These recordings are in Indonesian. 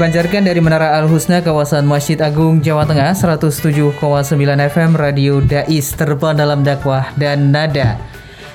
Dipancarkan dari Menara Al-Husna kawasan Masjid Agung Jawa Tengah 107,9 FM Radio Dais terbang dalam dakwah dan nada.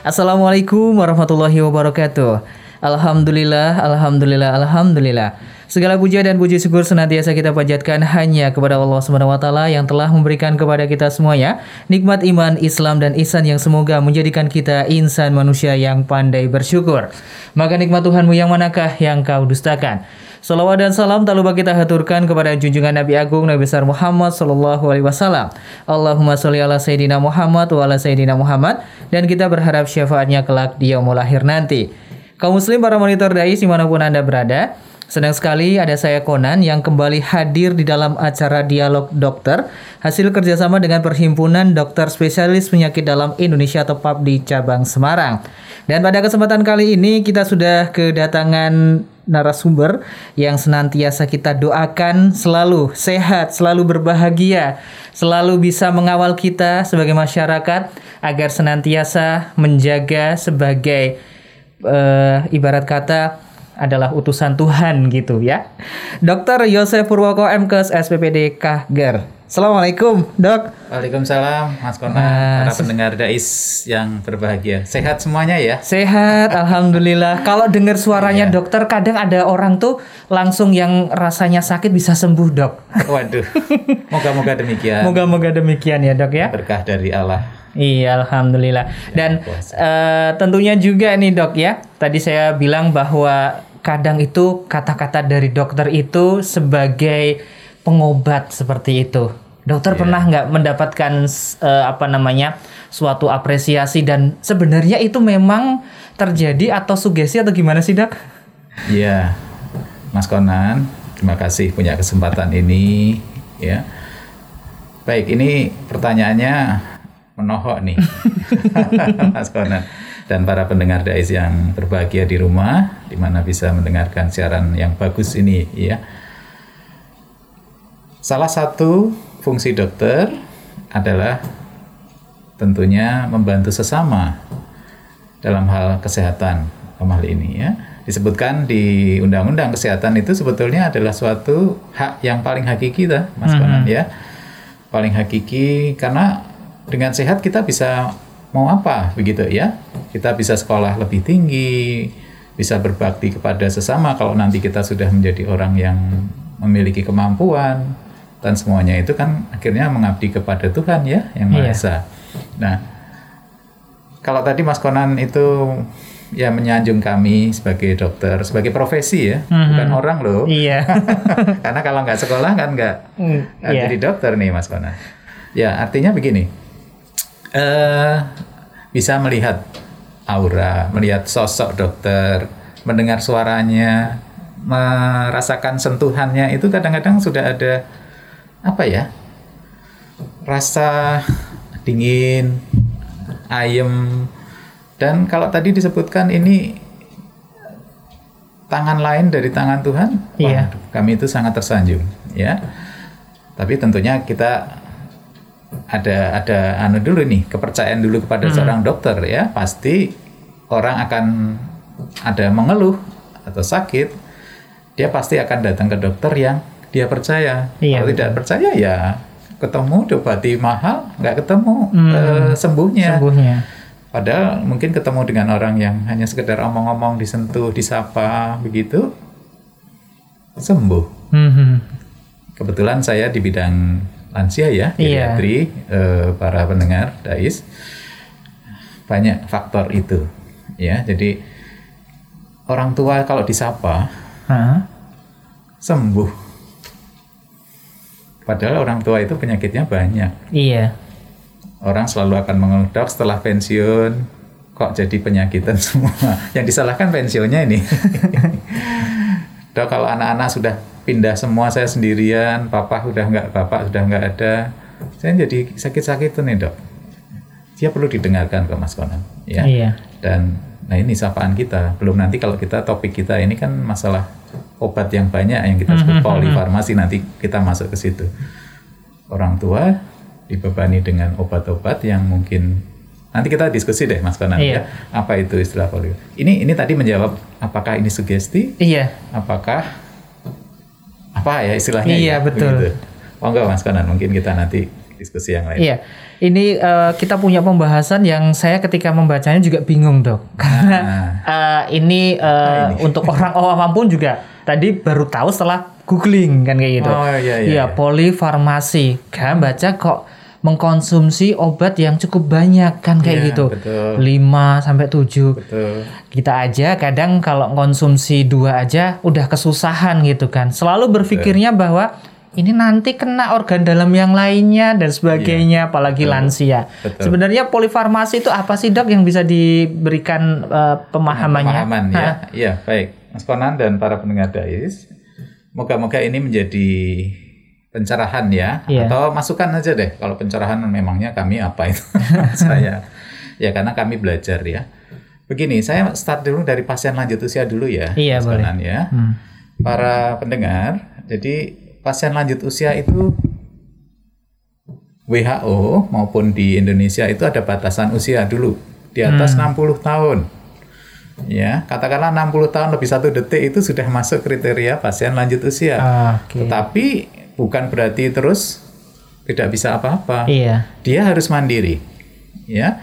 Assalamualaikum warahmatullahi wabarakatuh. Alhamdulillah, alhamdulillah, alhamdulillah. Segala puja dan puji syukur senantiasa kita panjatkan hanya kepada Allah Subhanahu wa taala yang telah memberikan kepada kita semuanya nikmat iman, Islam dan ihsan yang semoga menjadikan kita insan manusia yang pandai bersyukur. Maka nikmat Tuhanmu yang manakah yang kau dustakan? Salawat dan salam tak lupa kita haturkan kepada junjungan Nabi Agung Nabi besar Muhammad Sallallahu Alaihi Wasallam. Allahumma sholli ala Sayyidina Muhammad wa ala Sayyidina Muhammad dan kita berharap syafaatnya kelak di yaumul akhir nanti. Kaum muslim para monitor dai di mana pun anda berada, Senang sekali ada saya Konan yang kembali hadir di dalam acara Dialog Dokter hasil kerjasama dengan Perhimpunan Dokter Spesialis Penyakit Dalam Indonesia atau di cabang Semarang. Dan pada kesempatan kali ini kita sudah kedatangan narasumber yang senantiasa kita doakan selalu sehat, selalu berbahagia, selalu bisa mengawal kita sebagai masyarakat agar senantiasa menjaga sebagai uh, ibarat kata adalah utusan Tuhan gitu ya. Dokter Yosef Purwoko MKes SPPD Kahger. Assalamualaikum dok. Waalaikumsalam Mas Kona, uh, para pendengar Dais yang berbahagia. Sehat semuanya ya? Sehat, Alhamdulillah. Kalau dengar suaranya iya. dokter, kadang ada orang tuh langsung yang rasanya sakit bisa sembuh dok. Waduh, moga-moga demikian. Moga-moga demikian ya dok ya. Berkah dari Allah. Iya, alhamdulillah. Dan uh, tentunya juga nih dok ya. Tadi saya bilang bahwa kadang itu kata-kata dari dokter itu sebagai pengobat seperti itu. Dokter yeah. pernah nggak mendapatkan uh, apa namanya suatu apresiasi dan sebenarnya itu memang terjadi atau sugesti atau gimana sih dok? Iya, Mas Konan, terima kasih punya kesempatan ini ya. Baik, ini pertanyaannya menohok nih, Mas Konan dan para pendengar Dais yang berbahagia di rumah, di mana bisa mendengarkan siaran yang bagus ini ya Salah satu fungsi dokter adalah tentunya membantu sesama dalam hal kesehatan dalam hal ini ya. Disebutkan di Undang-Undang Kesehatan itu sebetulnya adalah suatu hak yang paling hakiki lah, Mas mm -hmm. ya. Paling hakiki karena dengan sehat kita bisa mau apa begitu ya. Kita bisa sekolah lebih tinggi, bisa berbakti kepada sesama kalau nanti kita sudah menjadi orang yang memiliki kemampuan, dan semuanya itu kan akhirnya mengabdi kepada Tuhan ya yang Maha iya. Esa. Nah, kalau tadi Mas Konan itu ya menyanjung kami sebagai dokter, sebagai profesi ya, mm-hmm. bukan orang loh. Iya. Karena kalau nggak sekolah kan nggak mm, yeah. jadi dokter nih Mas Konan. Ya artinya begini, uh, bisa melihat aura, melihat sosok dokter, mendengar suaranya, merasakan sentuhannya itu kadang-kadang sudah ada apa ya rasa dingin ayem dan kalau tadi disebutkan ini tangan lain dari tangan Tuhan iya. Wah, kami itu sangat tersanjung ya tapi tentunya kita ada ada anu dulu nih kepercayaan dulu kepada hmm. seorang dokter ya pasti orang akan ada mengeluh atau sakit dia pasti akan datang ke dokter yang dia percaya. Iya, Kalau tidak percaya ya ketemu obati mahal nggak ketemu hmm, uh, sembuhnya. Sembuhnya. Padahal mungkin ketemu dengan orang yang hanya sekedar omong-omong, disentuh, disapa begitu sembuh. Hmm. Kebetulan saya di bidang lansia ya, iya. geriatri, uh, para pendengar Dais banyak faktor itu ya. Jadi orang tua kalau disapa huh? sembuh Padahal orang tua itu penyakitnya banyak. Iya. Orang selalu akan mengeluh dok setelah pensiun kok jadi penyakitan semua. Yang disalahkan pensiunnya ini. dok kalau anak-anak sudah pindah semua saya sendirian, papa sudah nggak, bapak sudah nggak ada, saya jadi sakit-sakit tuh nih dok. Dia perlu didengarkan ke Mas Konan, ya. Iya. Dan nah ini sapaan kita. Belum nanti kalau kita topik kita ini kan masalah obat yang banyak yang kita sebut mm-hmm. polifarmasi nanti kita masuk ke situ. Orang tua dibebani dengan obat-obat yang mungkin nanti kita diskusi deh Mas Konan iya. ya. Apa itu istilah polio? Ini ini tadi menjawab apakah ini sugesti? Iya. Apakah apa ya istilahnya Iya, ya, betul. begitu. Oh enggak Mas Konan, mungkin kita nanti diskusi yang lain. Iya, ini eh, kita punya pembahasan yang saya ketika membacanya juga bingung dok, karena eh, ini, eh, untuk orang awam pun juga tadi baru tahu setelah googling kan kayak gitu. Oh, iya, iya, Iya, iya. polifarmasi, kan baca kok mengkonsumsi obat yang cukup banyak kan kayak Iya, gitu, betul. 5 sampai 7 Betul. kita aja kadang kalau konsumsi dua aja udah kesusahan gitu kan. Selalu berpikirnya bahwa ini nanti kena organ dalam yang lainnya dan sebagainya, apalagi lansia. Iya. Betul. Sebenarnya polifarmasi itu apa sih dok yang bisa diberikan eh, pemahamannya? Pemahaman ya. Iya, baik. Mas Konan dan para pendengar Dais. Moga-moga ini menjadi pencerahan ya Iya. atau masukan aja deh kalau pencerahan memangnya kami apa itu saya ya karena kami belajar ya begini saya start dulu dari pasien lanjut usia dulu ya Iya, boleh. Ya Hmm. para pendengar jadi pasien lanjut usia itu WHO maupun di Indonesia itu ada batasan usia dulu di atas 60 tahun. Ya, katakanlah 60 tahun lebih satu detik itu sudah masuk kriteria pasien lanjut usia. Ah, Oke. Tetapi bukan berarti terus tidak bisa apa-apa. Iya. Dia harus mandiri. Ya.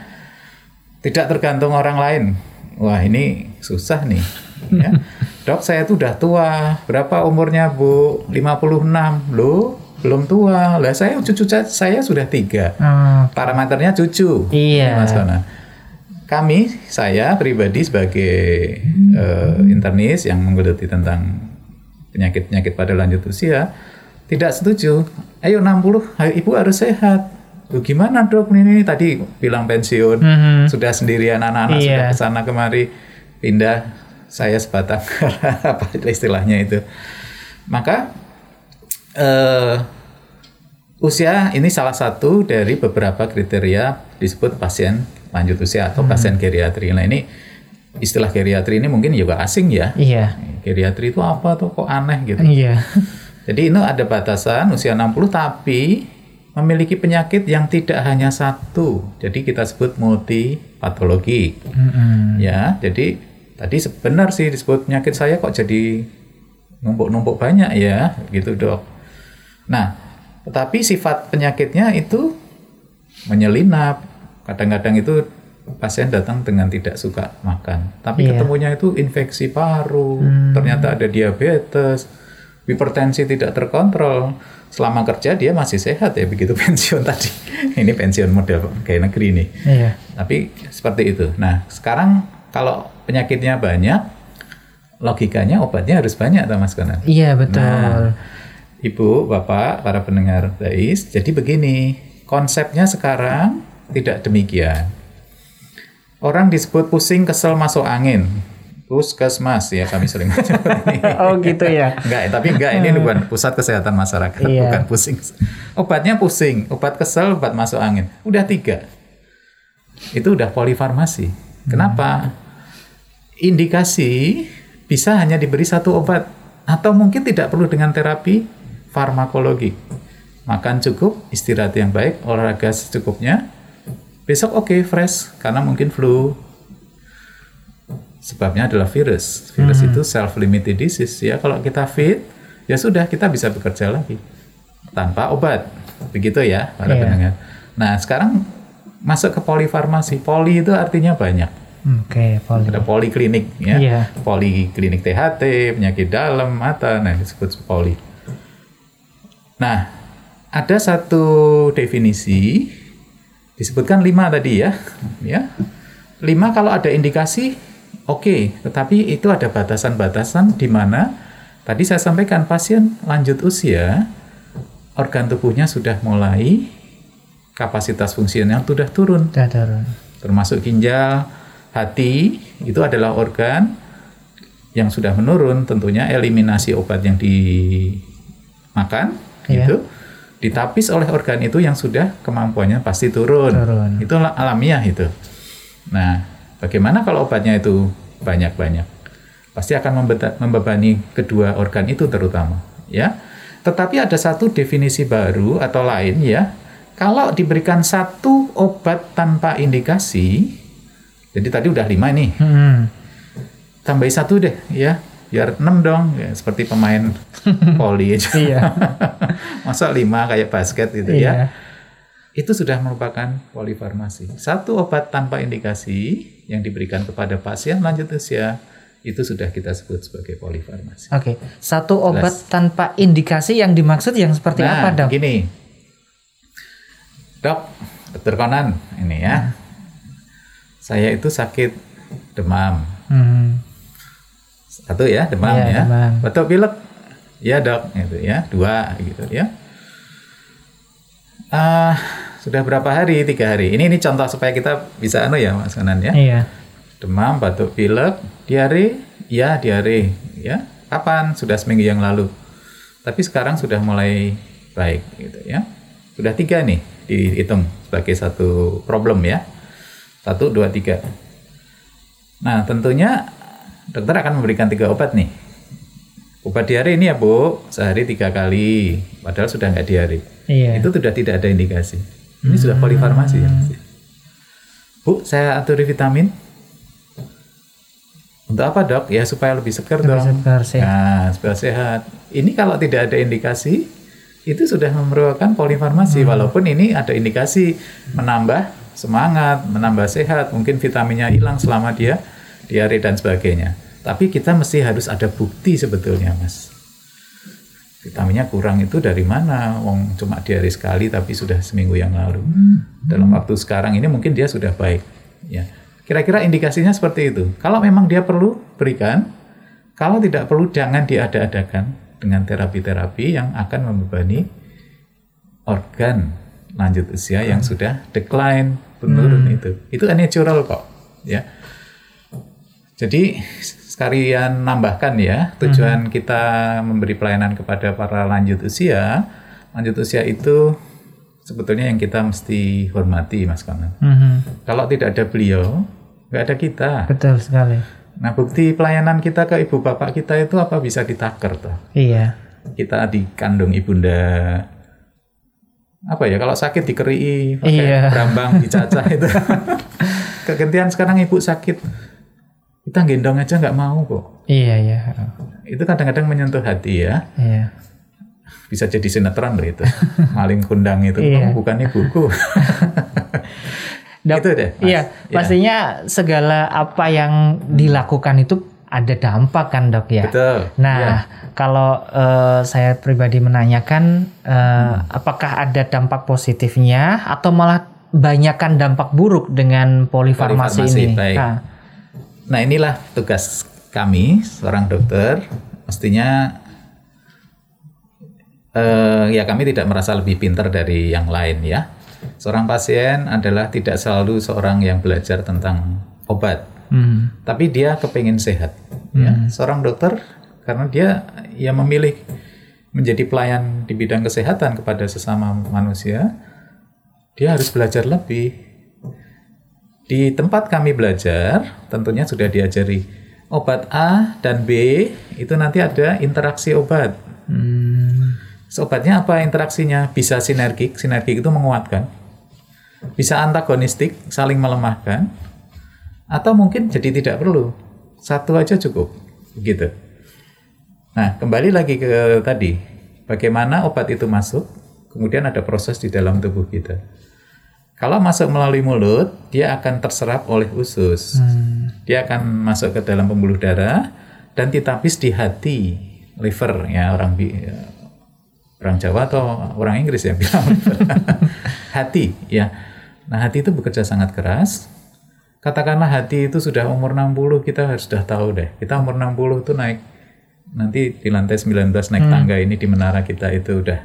Tidak tergantung orang lain. Wah, ini susah nih. Ya. Dok, saya tuh udah tua. Berapa umurnya, Bu? 56. Loh, belum tua. Lah, saya cucu saya sudah tiga. Ah, Parameternya cucu. Iya. Mas Kona. Kami, saya pribadi sebagai eh, internis yang menggeluti tentang penyakit-penyakit pada lanjut usia, tidak setuju. Ayo 60, ayo ibu harus sehat. Loh, gimana dok ini tadi bilang pensiun, Mhm. sudah sendirian anak-anak Iya. sudah ke sana kemari, pindah saya sebatang apa istilahnya itu. Maka eh, usia ini salah satu dari beberapa kriteria disebut pasien lanjut usia atau pasien geriatri. Nah ini istilah geriatri ini mungkin juga asing ya. iya. Geriatri itu apa tuh kok aneh gitu. Iya. Jadi ini ada batasan usia 60 tapi memiliki penyakit yang tidak hanya satu. Jadi kita sebut multipatologi. Mm-mm. Ya, jadi tadi sebenar sih disebut penyakit saya kok jadi numpuk-numpuk banyak ya, gitu dok. Nah, tetapi sifat penyakitnya itu menyelinap. Kadang-kadang itu pasien datang dengan tidak suka makan, tapi Iya. ketemunya itu infeksi paru, ternyata ada diabetes, hipertensi tidak terkontrol. Selama kerja dia masih sehat ya, begitu pensiun tadi. Ini pensiun model kayak negeri nih. Iya. Tapi seperti itu. Nah, sekarang kalau penyakitnya banyak, logikanya obatnya harus banyak, toh, Mas Konan. Iya betul. Nah, Ibu, Bapak, para pendengar Dais, jadi begini, konsepnya sekarang tidak demikian. Orang disebut pusing, kesel, masuk angin. Puskesmas ya kami sering. Oh gitu ya. Enggak, tapi enggak ini bukan pusat kesehatan masyarakat, Iya. bukan pusing. Obatnya pusing, obat kesel, obat masuk angin. Udah tiga. Itu udah polifarmasi. Kenapa? Indikasi bisa hanya diberi satu obat atau mungkin tidak perlu dengan terapi farmakologi. Makan cukup, istirahat yang baik, olahraga secukupnya. Besok oke fresh karena mungkin flu, sebabnya adalah virus. Virus itu self-limited disease ya. Kalau kita fit, ya sudah kita bisa bekerja lagi tanpa obat. Begitu ya, para Iya. pendengar. Nah, sekarang masuk ke polifarmasi. Poli itu artinya banyak. Oke, poli. Ada poliklinik ya. Iya. Poliklinik THT, penyakit dalam, mata, nah disebut poli. Nah, ada satu definisi disebutkan lima tadi ya, ya. Lima kalau ada indikasi, oke. Tetapi itu ada batasan-batasan di mana tadi saya sampaikan pasien lanjut usia, organ tubuhnya sudah mulai kapasitas fungsional sudah turun Udah turun. termasuk ginjal, hati, itu adalah organ yang sudah menurun. Tentunya eliminasi obat yang dimakan Iya. itu ditapis oleh organ itu yang sudah kemampuannya pasti turun. Turun. Itu la- alamiah itu. Nah, bagaimana kalau obatnya itu banyak-banyak? Pasti akan membebani kedua organ itu terutama, ya. Tetapi ada satu definisi baru atau lain ya. Kalau diberikan satu obat tanpa indikasi, jadi tadi udah lima nih, Hmm. tambahi satu deh ya. biar 6 dong ya, seperti pemain voli aja. Iya. Masa 5 kayak basket gitu Iya. ya. Itu sudah merupakan polifarmasi. Satu obat tanpa indikasi yang diberikan kepada pasien lanjut usia itu sudah kita sebut sebagai polifarmasi. Oke, satu obat tanpa indikasi yang dimaksud yang seperti Nah, apa, Dok? gini. Dok, dokter Konan ini ya. Saya itu sakit demam. Hmm. Satu ya, demam Iya, ya. demam. Batuk pilek. Ya, Dok, gitu ya. Dua gitu ya. Ah, sudah berapa hari? Tiga hari. Ini ini contoh supaya kita bisa anu ya, Mas Konan ya. Iya. Demam, batuk pilek, diare, ya diare, ya. Kapan? Sudah seminggu yang lalu. Tapi sekarang sudah mulai baik, gitu ya. Sudah tiga nih dihitung sebagai satu problem ya. Satu, dua, tiga. Nah, tentunya dokter akan memberikan tiga obat nih. Obat diare ini ya Bu, sehari tiga kali. Padahal sudah nggak diare. Iya. Itu sudah tidak ada indikasi. Ini sudah polifarmasi ya. Bu, saya aturi vitamin. Untuk apa dok? Ya supaya lebih segar Lebih dong. segar, sehat. Nah, supaya sehat. Ini kalau tidak ada indikasi, itu sudah memerlukan polifarmasi. Walaupun ini ada indikasi menambah semangat, menambah sehat, mungkin vitaminnya hilang selama dia diare dan sebagainya. Tapi kita mesti harus ada bukti sebetulnya, mas. Vitaminnya kurang itu dari mana? Wong cuma diare sekali tapi sudah seminggu yang lalu. Dalam waktu sekarang ini mungkin dia sudah baik. Ya, kira-kira indikasinya seperti itu. Kalau memang dia perlu berikan, kalau tidak perlu jangan diada-adakan dengan terapi-terapi yang akan membebani organ lanjut usia yang sudah decline penurun itu. Itu natural kok, ya. Jadi sekalian nambahkan ya tujuan kita memberi pelayanan kepada para lanjut usia. Lanjut usia itu sebetulnya yang kita mesti hormati, Mas Kanan. Mhm. Kalau tidak ada beliau, nggak ada kita. Betul sekali. Nah, bukti pelayanan kita ke ibu bapak kita itu apa bisa ditaker toh? Iya. Kita dikandung ibunda apa ya kalau sakit dikerii pakai Iya. berambang dicacah itu kegantian sekarang ibu sakit kita gendong aja nggak mau kok Iya, iya. itu kadang-kadang menyentuh hati ya Iya. bisa jadi sinetron loh itu maling kundang itu Iya. oh, bukan ibuku Dok, itu deh Mas. Iya, Ya. pastinya segala apa yang dilakukan itu ada dampak kan dok ya. betul Nah, Ya. kalau eh, saya pribadi menanyakan, eh, Hmm. apakah ada dampak positifnya atau malah banyakkan dampak buruk dengan polifarmasi, Polifarmasi, ini? baik. Nah, Nah inilah tugas kami seorang dokter. Mestinya eh, ya kami tidak merasa lebih pintar dari yang lain ya. Seorang pasien adalah tidak selalu seorang yang belajar tentang obat, hmm, tapi dia kepingin sehat. Ya. Seorang dokter karena dia ya memilih menjadi pelayan di bidang kesehatan kepada sesama manusia, dia harus belajar lebih. Di tempat kami belajar, tentunya sudah diajari obat A dan B itu nanti ada interaksi obat. hmm, Obatnya apa interaksinya? Bisa sinergik, sinergik itu menguatkan. Bisa antagonistik, saling melemahkan. Atau mungkin jadi tidak perlu. Satu aja cukup. Gitu. Nah, kembali lagi ke tadi. Bagaimana obat itu masuk, kemudian ada proses di dalam tubuh kita. Kalau masuk melalui mulut, dia akan terserap oleh usus. hmm, Dia akan masuk ke dalam pembuluh darah dan ditapis di hati, liver ya orang ya, orang Jawa atau orang Inggris yang bilang liver. hati ya. Nah, hati itu bekerja sangat keras. Katakanlah hati itu sudah umur 60 kita harus sudah tahu deh. Kita umur 60 itu naik nanti di lantai 19 naik tangga ini di menara kita itu udah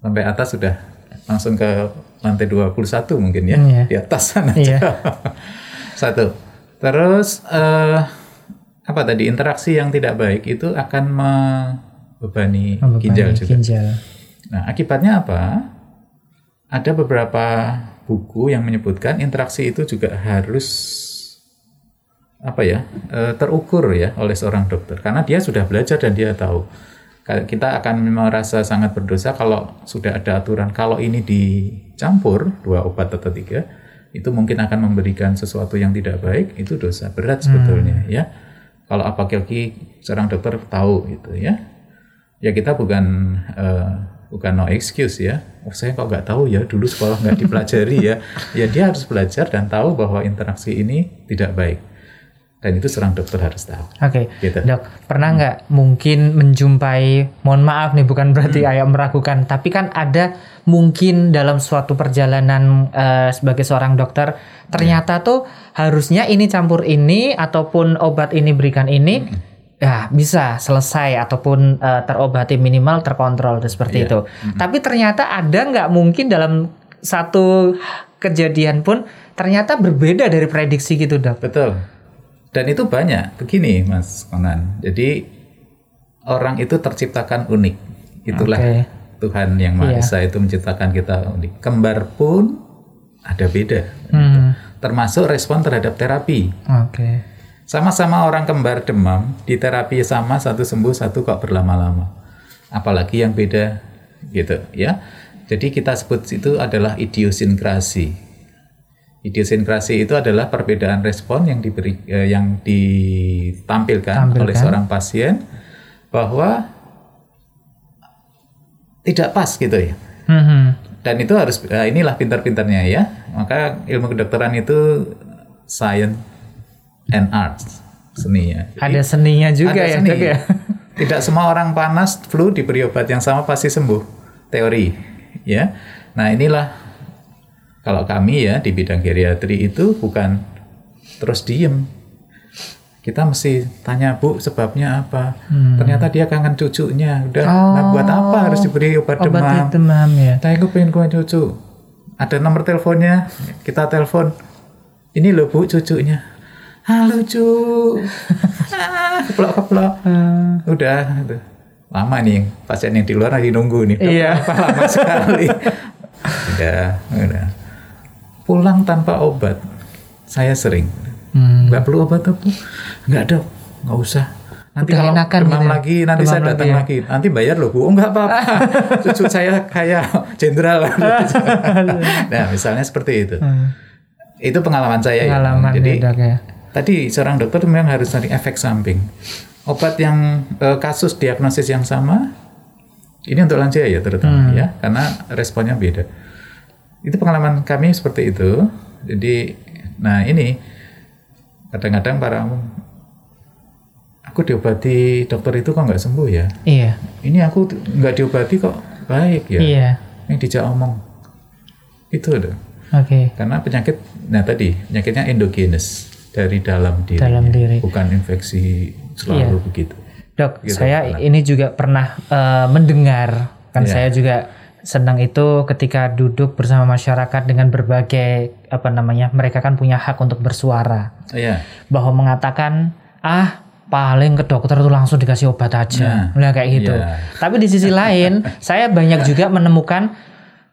sampai atas sudah langsung ke lantai 21 mungkin ya Iya. di atas sana Iya. satu. Terus eh, apa tadi interaksi yang tidak baik itu akan membebani membebani ginjal juga. ginjal. Nah, akibatnya apa? Ada beberapa buku yang menyebutkan interaksi itu juga harus apa ya eh, terukur ya oleh seorang dokter karena dia sudah belajar dan dia tahu kita akan merasa sangat berdosa kalau sudah ada aturan kalau ini dicampur dua obat atau tiga itu mungkin akan memberikan sesuatu yang tidak baik itu dosa berat sebetulnya ya kalau apa kaki seorang dokter tahu gitu ya. Ya kita bukan eh, bukan no excuse ya. Oh saya kok nggak tahu ya dulu sekolah nggak dipelajari ya. Ya dia harus belajar dan tahu bahwa interaksi ini tidak baik. Dan itu seorang dokter harus tahu. Oke, Gitu. dok, pernah nggak mungkin menjumpai, mohon maaf nih, bukan berarti Hmm. ayam meragukan, tapi kan ada mungkin dalam suatu perjalanan eh, sebagai seorang dokter, ternyata tuh harusnya ini campur ini ataupun obat ini berikan ini, Hmm. ya bisa selesai ataupun eh, terobati minimal terkontrol dan seperti Iya. itu. Tapi ternyata ada nggak mungkin dalam satu kejadian pun ternyata berbeda dari prediksi gitu, dok. Betul. Dan itu banyak. Begini, Mas Konan. Jadi orang itu terciptakan unik. Itulah Oke. Tuhan yang Maha Iya. Esa itu menciptakan kita unik. Kembar pun ada beda. Hmm, Termasuk respon terhadap terapi. Oke. Sama-sama orang kembar demam, di terapi sama satu sembuh, satu kok berlama-lama. Apalagi yang beda gitu ya. Jadi kita sebut itu adalah idiosinkrasi. Idiosinkrasi itu adalah perbedaan respon yang diberi eh, yang ditampilkan oleh Tampilkan. seorang pasien bahwa tidak pas gitu ya. Hmm, Dan itu harus eh, inilah pintar-pintarnya ya. Maka ilmu kedokteran itu science and arts seni ya. Jadi, Ada seninya juga ada ya, seni. ya. Tidak semua orang panas flu diberi obat yang sama pasti sembuh. Teori, ya. Nah inilah kalau kami ya di bidang geriatri itu bukan terus diem. Kita mesti tanya bu sebabnya apa. Ternyata dia kangen cucunya. Udah, nah, buat apa harus diberi obat, demam? Obat demam ya. Saya aku pengen punya cucu. Ada nomor teleponnya, kita telepon. Ini loh bu cucunya. Halo cu. ah, keplok keplok. Udah, gitu. lama nih pasien yang di luar lagi nunggu nih. Iya. Apa lama sekali. udah, udah. Pulang tanpa obat. Saya sering. Hmm. Nggak perlu obat apa? Nggak dok, nggak usah. Nanti Udah kalau enakan demam gitu ya? lagi, nanti Demam saya lagi datang ya? lagi. Nanti bayar loh bu. Oh nggak apa-apa. Cucu saya kayak jenderal. nah misalnya seperti itu. Itu pengalaman saya ya. Hmm. Pengalaman Jadi ya, dok ya. tadi seorang dokter memang harus cari efek samping. Obat yang eh, kasus diagnosis yang sama, ini untuk lansia ya terutama Hmm. ya, karena responnya beda. Itu pengalaman kami seperti itu. Jadi, nah ini kadang-kadang para aku diobati dokter itu kok nggak sembuh ya? Iya. Ini aku nggak diobati kok baik ya? Iya. Yang dijak omong itu ada. Oke. Karena penyakit, nah tadi penyakitnya endogenes dari dalam diri, Dalam diri. bukan infeksi selalu Iya. begitu. Dok, Gitu, saya ini juga pernah eh, mendengar kan Iya. saya juga senang itu ketika duduk bersama masyarakat dengan berbagai apa namanya mereka kan punya hak untuk bersuara. Iya, bahwa mengatakan ah paling ke dokter tuh langsung dikasih obat aja. Nah, kayak gitu. iya. tapi di sisi lain saya banyak juga menemukan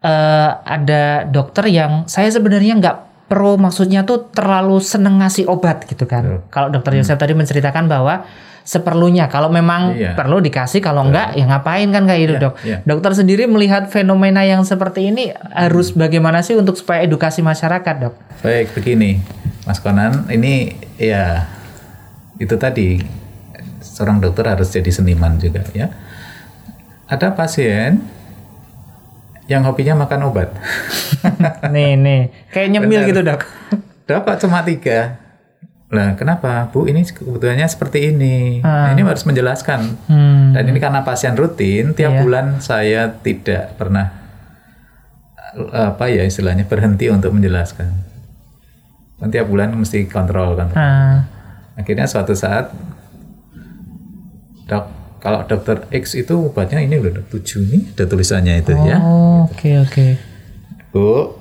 eh, ada dokter yang saya sebenarnya nggak pro maksudnya tuh terlalu seneng ngasih obat gitu kan. Kalau dokter Yosef tadi menceritakan bahwa seperlunya kalau memang Iya. perlu dikasih kalau enggak ya ngapain kan kayak gitu Iya, dok iya. dokter sendiri melihat fenomena yang seperti ini harus bagaimana sih untuk supaya edukasi masyarakat dok baik begini, Mas Konan, ini ya itu tadi seorang dokter harus jadi seniman juga ya. Ada pasien yang hobinya makan obat. nih nih kayak nyemil Benar. gitu dok Dok kok cuma tiga? Lah kenapa Bu ini kebutuhannya seperti ini? Nah, Ah. ini harus menjelaskan. hmm. Dan ini karena pasien rutin, tiap Iya. bulan saya tidak pernah eh, apa ya istilahnya berhenti untuk menjelaskan. Dan tiap bulan mesti kontrol kontrol. Ah, Akhirnya suatu saat, dok, kalau dokter X itu obatnya ini dok, tujuh nih, ada tulisannya itu ya. oh, oke oke Bu,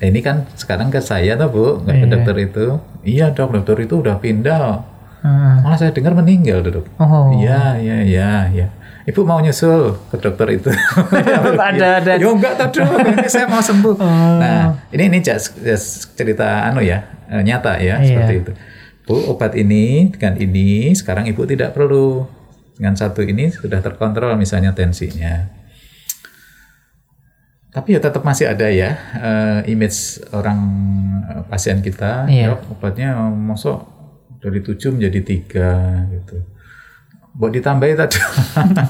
ini kan sekarang ke saya tuh bu, nggak ke Iya. dokter itu. Iya dok, dokter itu udah pindah. Ah. Malah saya dengar meninggal dok. oh Iya, iya, iya, iya. Ibu mau nyusul ke dokter itu. Ada- ada. Yo enggak tuh dok, ini saya mau sembuh. Oh. Nah, ini ini just, just cerita anu ya, eh, nyata ya Iya. seperti itu. Bu, obat ini dengan ini sekarang ibu tidak perlu. Dengan satu ini sudah terkontrol misalnya tensinya. Tapi ya tetap masih ada ya eh, image orang eh, pasien kita, Iya. "Dok, obatnya mosok dari tujuh menjadi tiga gitu. Buat ditambahin tadi.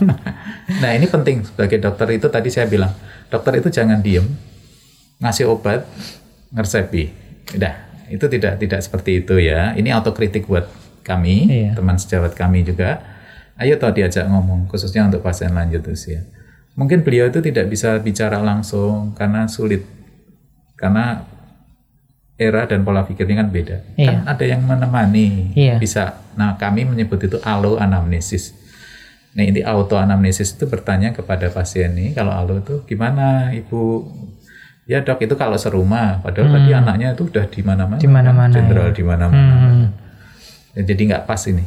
nah ini penting sebagai dokter itu tadi saya bilang dokter itu jangan diem ngasih obat ngeresepi. Udah itu tidak tidak seperti itu ya. Ini autokritik buat kami Iya. teman sejawat kami juga. Ayo toh diajak ngomong khususnya untuk pasien lanjut usia. Mungkin beliau itu tidak bisa bicara langsung karena sulit karena era dan pola pikirnya kan beda. Kan ada yang menemani, Iya. bisa. Nah, kami menyebut itu alo anamnesis. Nah, inti auto anamnesis itu bertanya kepada pasien nih, kalau alo itu gimana, Ibu? Ya, Dok, itu kalau serumah, padahal tadi anaknya itu udah di mana-mana. Hmm. Di mana-mana, Jenderal ya. di mana-mana. Hmm. Ya, jadi nggak pas ini.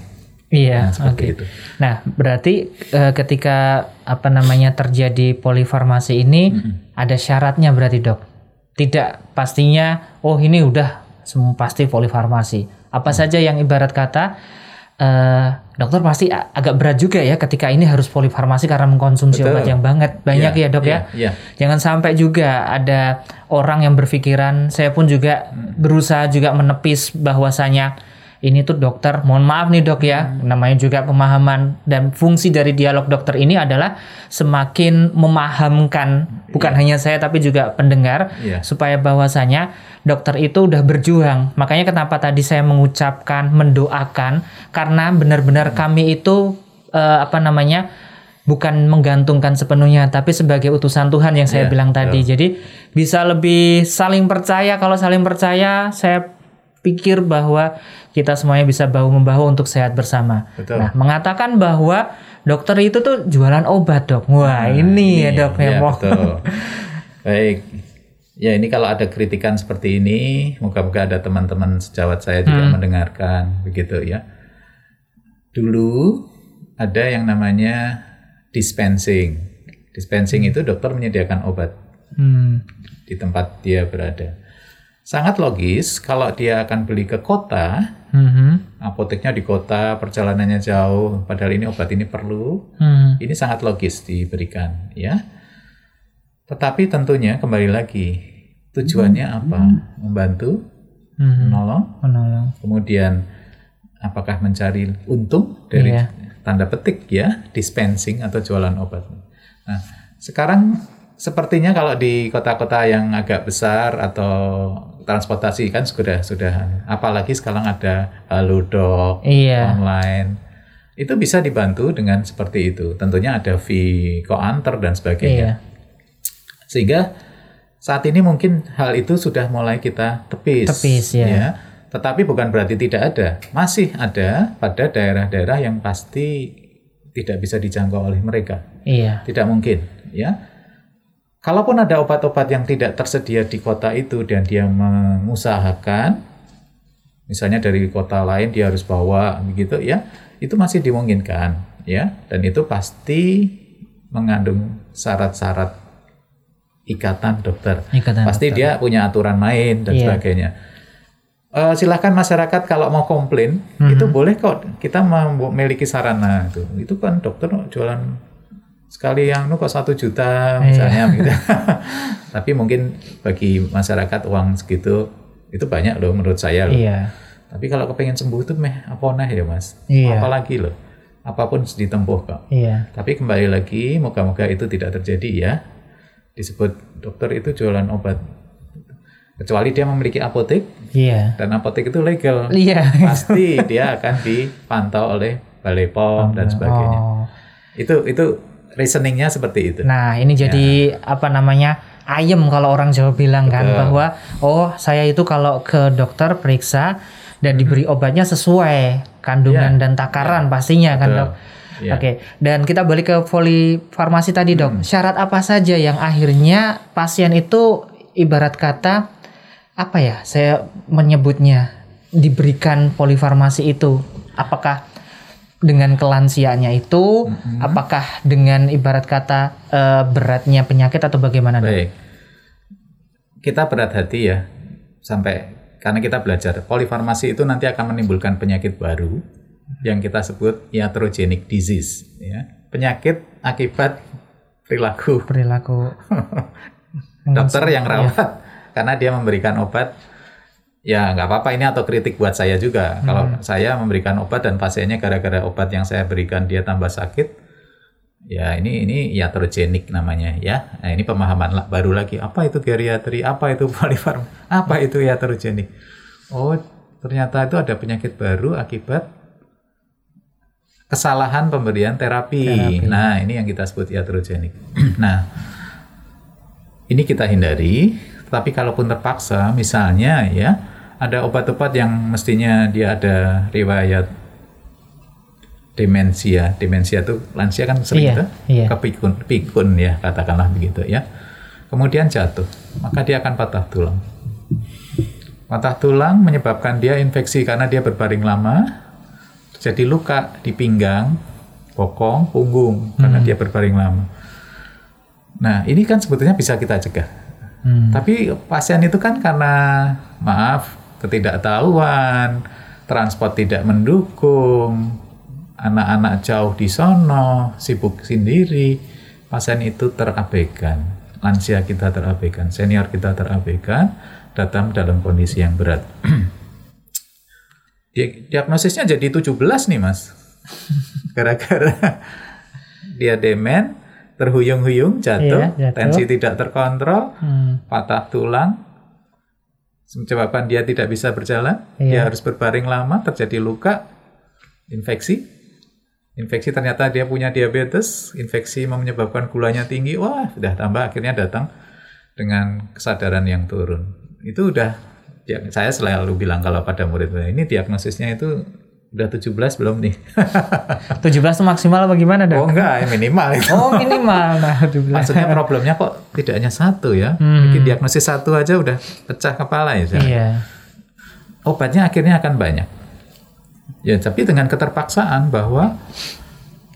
Iya, Nah, oke. itu. Nah, berarti eh, ketika apa namanya terjadi polifarmasi ini ada syaratnya berarti, Dok. Tidak pastinya oh ini udah semua pasti polifarmasi. Apa saja yang ibarat kata eh, dokter pasti agak berat juga ya ketika ini harus polifarmasi karena mengkonsumsi Betul. obat yang banget banyak Iya, ya, Dok iya, ya. iya. Jangan sampai juga ada orang yang berpikiran, saya pun juga berusaha juga menepis bahwasanya ini tuh dokter, mohon maaf nih dok ya, namanya juga pemahaman dan fungsi dari dialog dokter ini adalah semakin memahamkan bukan hanya saya tapi juga pendengar Iya. supaya bahwasanya dokter itu udah berjuang. Makanya kenapa tadi saya mengucapkan mendoakan karena benar-benar kami itu eh, apa namanya bukan menggantungkan sepenuhnya tapi sebagai utusan Tuhan yang saya Iya, bilang tadi. Jadi bisa lebih saling percaya kalau saling percaya saya pikir bahwa kita semuanya bisa bahu membahu untuk sehat bersama. Betul. Nah, mengatakan bahwa dokter itu tuh jualan obat, Dok. Wah, ini, ya, Dok ya, yang mau. betul. Baik. Ya ini kalau ada kritikan seperti ini, moga-moga ada teman-teman sejawat saya juga Hmm. mendengarkan, begitu ya. Dulu ada yang namanya dispensing. Dispensing itu dokter menyediakan obat Hmm. di tempat dia berada. Sangat logis kalau dia akan beli ke kota, Mhm. apoteknya di kota, perjalanannya jauh, padahal ini obat ini perlu, Hmm. ini sangat logis diberikan, ya. Tetapi tentunya kembali lagi tujuannya apa? Membantu, Mhm. menolong, Menolong. kemudian apakah mencari untung dari Iya. tanda petik ya dispensing atau jualan obat. Nah, sekarang sepertinya kalau di kota-kota yang agak besar atau transportasi kan sudah sudah apalagi sekarang ada halodoc Iya. online itu bisa dibantu dengan seperti itu. Tentunya ada fee koanter dan sebagainya. Iya. Sehingga saat ini mungkin hal itu sudah mulai kita tepis. Tepis, ya. Tetapi bukan berarti tidak ada. Masih ada pada daerah-daerah yang pasti tidak bisa dijangkau oleh mereka. Iya. Tidak mungkin, ya. Kalaupun ada obat-obat yang tidak tersedia di kota itu dan dia mengusahakan, misalnya dari kota lain dia harus bawa begitu ya, itu masih dimungkinkan, ya. Dan itu pasti mengandung syarat-syarat ikatan dokter. Ikatan pasti dokter. dia punya aturan main dan Iya. sebagainya. Eh, silahkan masyarakat kalau mau komplain Mhm. itu boleh kok kita memiliki sarana itu itu kan dokter jualan sekali yang nu kok satu juta Iya. misalnya gitu. tapi mungkin bagi masyarakat uang segitu itu banyak loh menurut saya loh Iya. tapi kalau kepengen sembuh itu meh apa nah ya mas Iya. apalagi loh apa pun ditempuh kok Iya. tapi kembali lagi moga-moga itu tidak terjadi ya disebut dokter itu jualan obat kecuali dia memiliki apotek Iya. dan apotek itu legal Iya. pasti dia akan dipantau oleh balai pom dan sebagainya Oh. itu itu reasoningnya seperti itu Nah, ini jadi apa namanya? ayem kalau orang Jawa bilang kan Betul. bahwa oh, saya itu kalau ke dokter periksa dan diberi obatnya sesuai kandungan Iya. dan takaran pastinya kan, Betul. Dok. Iya. Oke, dan kita balik ke polifarmasi tadi, Dok. Syarat apa saja yang akhirnya pasien itu ibarat kata apa ya? Saya menyebutnya diberikan polifarmasi itu. Apakah dengan kelansiaannya itu, apakah dengan ibarat kata eh, beratnya penyakit atau bagaimana? Dok? baik kita berat hati ya sampai karena kita belajar polifarmasi itu nanti akan menimbulkan penyakit baru yang kita sebut iatrogenic disease ya penyakit akibat perilaku Perilaku dokter yang Iya. rawat karena dia memberikan obat Ya nggak apa-apa ini atau kritik buat saya juga. Hmm. Kalau saya memberikan obat dan pasiennya gara-gara obat yang saya berikan dia tambah sakit, ya ini ini iatrogenik namanya ya. Nah ini pemahaman baru lagi. Apa itu geriatri? Apa itu polifarm? Apa itu iatrogenik? Oh ternyata itu ada penyakit baru akibat kesalahan pemberian terapi. Terapi. Nah ini yang kita sebut iatrogenik. nah ini kita hindari. Tapi kalaupun terpaksa, misalnya ya ada obat-obat yang mestinya dia ada riwayat demensia. Demensia itu lansia kan sering Iya, tuh iya. kepikun, pikun ya katakanlah begitu ya. Kemudian jatuh, maka dia akan patah tulang. Patah tulang menyebabkan dia infeksi karena dia berbaring lama, jadi luka di pinggang, bokong, punggung karena dia berbaring lama. Nah, ini kan sebetulnya bisa kita cegah. Hmm. Tapi pasien itu kan karena maaf ketidaktahuan, transport tidak mendukung, anak-anak jauh di sono, sibuk sendiri, pasien itu terabaikan, lansia kita terabaikan, senior kita terabaikan, datang dalam kondisi yang berat. Di- Diagnosisnya jadi 17 nih mas, gara-gara dia demen, terhuyung-huyung, jatuh, Iya, jatuh. tensi tidak terkontrol, Hmm. patah tulang, menyebabkan dia tidak bisa berjalan, dia Iya. harus berbaring lama, terjadi luka, infeksi. Infeksi ternyata dia punya diabetes, infeksi menyebabkan gulanya tinggi, wah sudah tambah akhirnya datang dengan kesadaran yang turun. Itu udah, ya, saya selalu bilang kalau pada murid ini diagnosisnya itu udah 17 belum nih? 17 itu maksimal apa gimana oh dok? enggak, minimal itu. Oh minimal, nah 17. Maksudnya problemnya kok tidak hanya satu ya? Hmm. Bikin diagnosis satu aja udah pecah kepala ya. Iya. Obatnya akhirnya akan banyak. Ya, tapi dengan keterpaksaan bahwa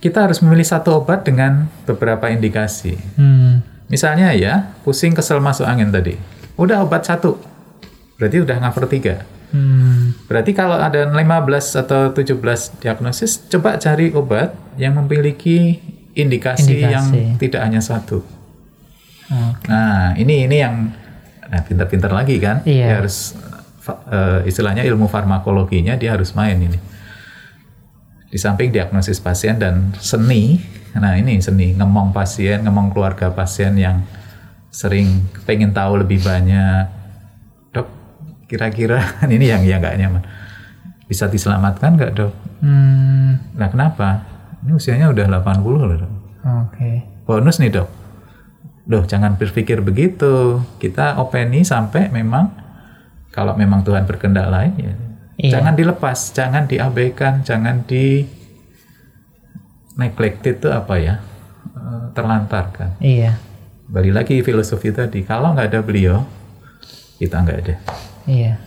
kita harus memilih satu obat dengan beberapa indikasi. Hmm. Misalnya ya, pusing kesel masuk angin tadi. Udah obat satu. Berarti udah cover tiga. Hmm. Berarti kalau ada 15 atau 17 diagnosis, coba cari obat yang memiliki indikasi, Indikasi. yang tidak hanya satu. Oke. Nah, ini ini yang nah, pintar-pintar lagi kan? Iya. Dia harus eh, istilahnya ilmu farmakologinya dia harus main ini. Di samping diagnosis pasien dan seni, nah ini seni ngemong pasien, ngemong keluarga pasien yang sering pengen tahu lebih banyak. Kira-kira ini yang yang nggak nyaman. Bisa diselamatkan nggak dok? Hmm. Nah kenapa? Ini usianya udah 80 loh dok. Oke. Bonus nih dok. Loh jangan berpikir begitu. Kita openi sampai memang kalau memang Tuhan berkehendak lain ya. Iya. Jangan dilepas, jangan diabaikan, jangan di neglected itu apa ya? Eh, terlantarkan. Iya. Balik lagi filosofi tadi, kalau nggak ada beliau, kita nggak ada. Iya.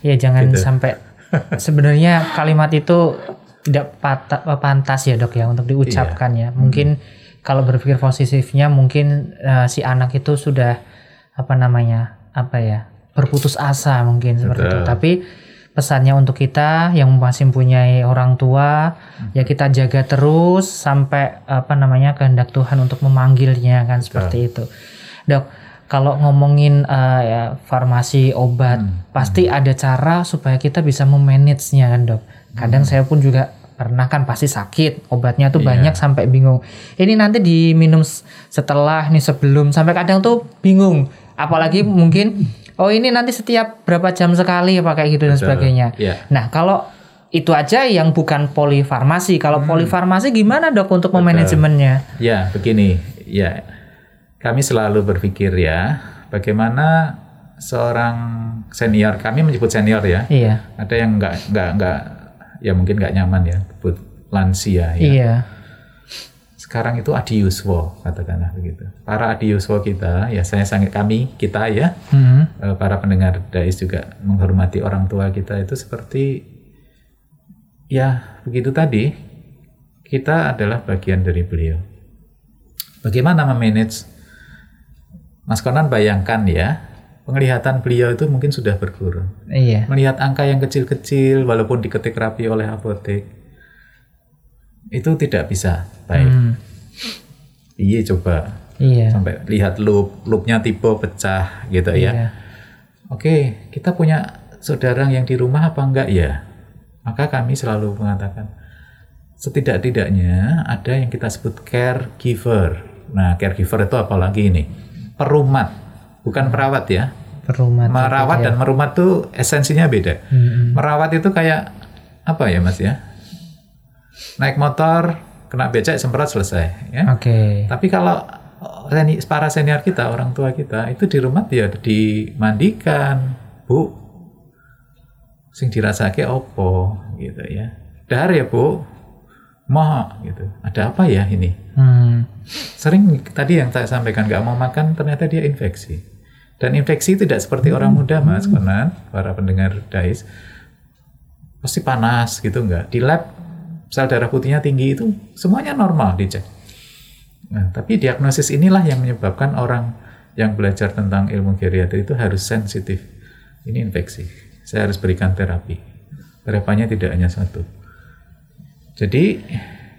Iya jangan Gitu. sampai sebenarnya kalimat itu tidak pata- pantas ya dok ya untuk diucapkan Iya. ya. Mungkin kalau berpikir positifnya mungkin eh, si anak itu sudah apa namanya apa ya berputus asa mungkin seperti itu. Betul. Tapi pesannya untuk kita yang masih mempunyai orang tua Hmm. ya kita jaga terus sampai apa namanya kehendak Tuhan untuk memanggilnya kan seperti itu. Dok, kalau ngomongin eh, ya farmasi obat Hmm. pasti ada cara supaya kita bisa memanage-nya kan, Dok. Kadang saya pun juga pernah kan pasti sakit, obatnya tuh Iya. banyak sampai bingung. Ini nanti diminum setelah nih sebelum sampai kadang tuh bingung. Apalagi mungkin oh ini nanti setiap berapa jam sekali apa kayak gitu dan Betul. sebagainya. Iya. Nah, kalau itu aja yang bukan polifarmasi. Kalau polifarmasi gimana, Dok, untuk Hmm. Memanajemennya? Ya, begini. Ya, kami selalu berpikir ya, bagaimana seorang senior, kami menyebut senior ya, Iya. ada yang nggak nggak nggak, ya mungkin nggak nyaman ya, sebut lansia ya. Iya. Sekarang itu adiuswo, katakanlah begitu. Para adiuswo kita, ya saya sangat kami kita ya, Hmm. eh, para pendengar dais juga menghormati orang tua kita itu seperti ya begitu tadi kita adalah bagian dari beliau. Bagaimana memanage? Mas Konan bayangkan ya, penglihatan beliau itu mungkin sudah berkurang. Iya. Melihat angka yang kecil-kecil walaupun diketik rapi oleh apotek itu tidak bisa baik. Hmm. Iya coba Iya. sampai lihat loop, loopnya tipe pecah gitu ya. Iya. Oke, kita punya saudara yang di rumah apa enggak ya? Maka kami selalu mengatakan setidak-tidaknya ada yang kita sebut caregiver. Nah, caregiver itu apalagi ini? Perumat, bukan perawat ya. Perumat. Merawat gitu ya. dan merumat tuh esensinya beda. Mm-mm. Merawat itu kayak apa ya, Mas ya? Naik motor, kena becak semprot selesai, ya. Oke. Tapi kalau seni- para senior kita, orang tua kita, itu di rumah ya dimandikan, Bu. Sing dirasake opo gitu ya. Dahar ya, Bu. Mau gitu. Ada apa ya ini? Hmm. Sering tadi yang saya sampaikan nggak mau makan ternyata dia infeksi. Dan infeksi tidak seperti orang muda, Mas, Konan, para pendengar Dais. Pasti panas gitu nggak? Di lab sel darah putihnya tinggi itu semuanya normal dicek. Nah, tapi diagnosis inilah yang menyebabkan orang yang belajar tentang ilmu geriatri itu harus sensitif. Ini infeksi. Saya harus berikan terapi. Terapinya tidak hanya satu. Jadi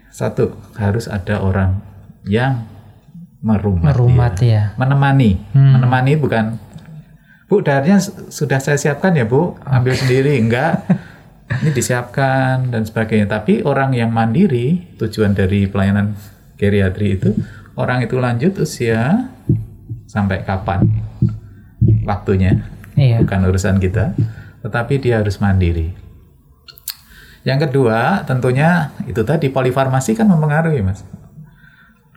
satu harus ada orang yang merumat, Merumat dia. ya. menemani, Hmm. menemani bukan Bu darahnya su- sudah saya siapkan ya Bu, ambil sendiri enggak? Ini disiapkan dan sebagainya. Tapi orang yang mandiri, tujuan dari pelayanan geriatri itu orang itu lanjut usia sampai kapan waktunya, Iya. bukan urusan kita, tetapi dia harus mandiri. Yang kedua, tentunya itu tadi polifarmasi kan mempengaruhi, Mas.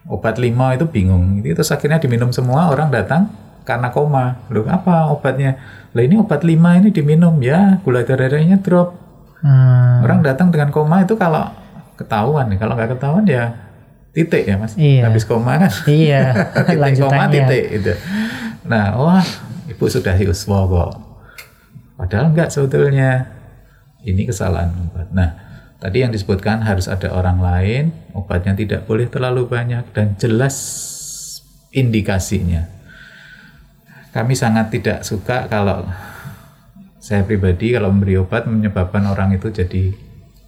Obat lima itu bingung. Itu terus akhirnya diminum semua, orang datang karena koma. Loh, apa obatnya? Lah ini obat lima ini diminum ya, gula darahnya drop. Hmm. Orang datang dengan koma itu kalau ketahuan kalau nggak ketahuan ya titik ya, Mas. Iya. Habis koma kan Iya. titik koma titik itu. Nah, wah, ibu sudah yuswa kok. Padahal enggak sebetulnya. Ini kesalahan obat. Nah, tadi yang disebutkan harus ada orang lain, obatnya tidak boleh terlalu banyak dan jelas indikasinya. Kami sangat tidak suka kalau saya pribadi kalau memberi obat menyebabkan orang itu jadi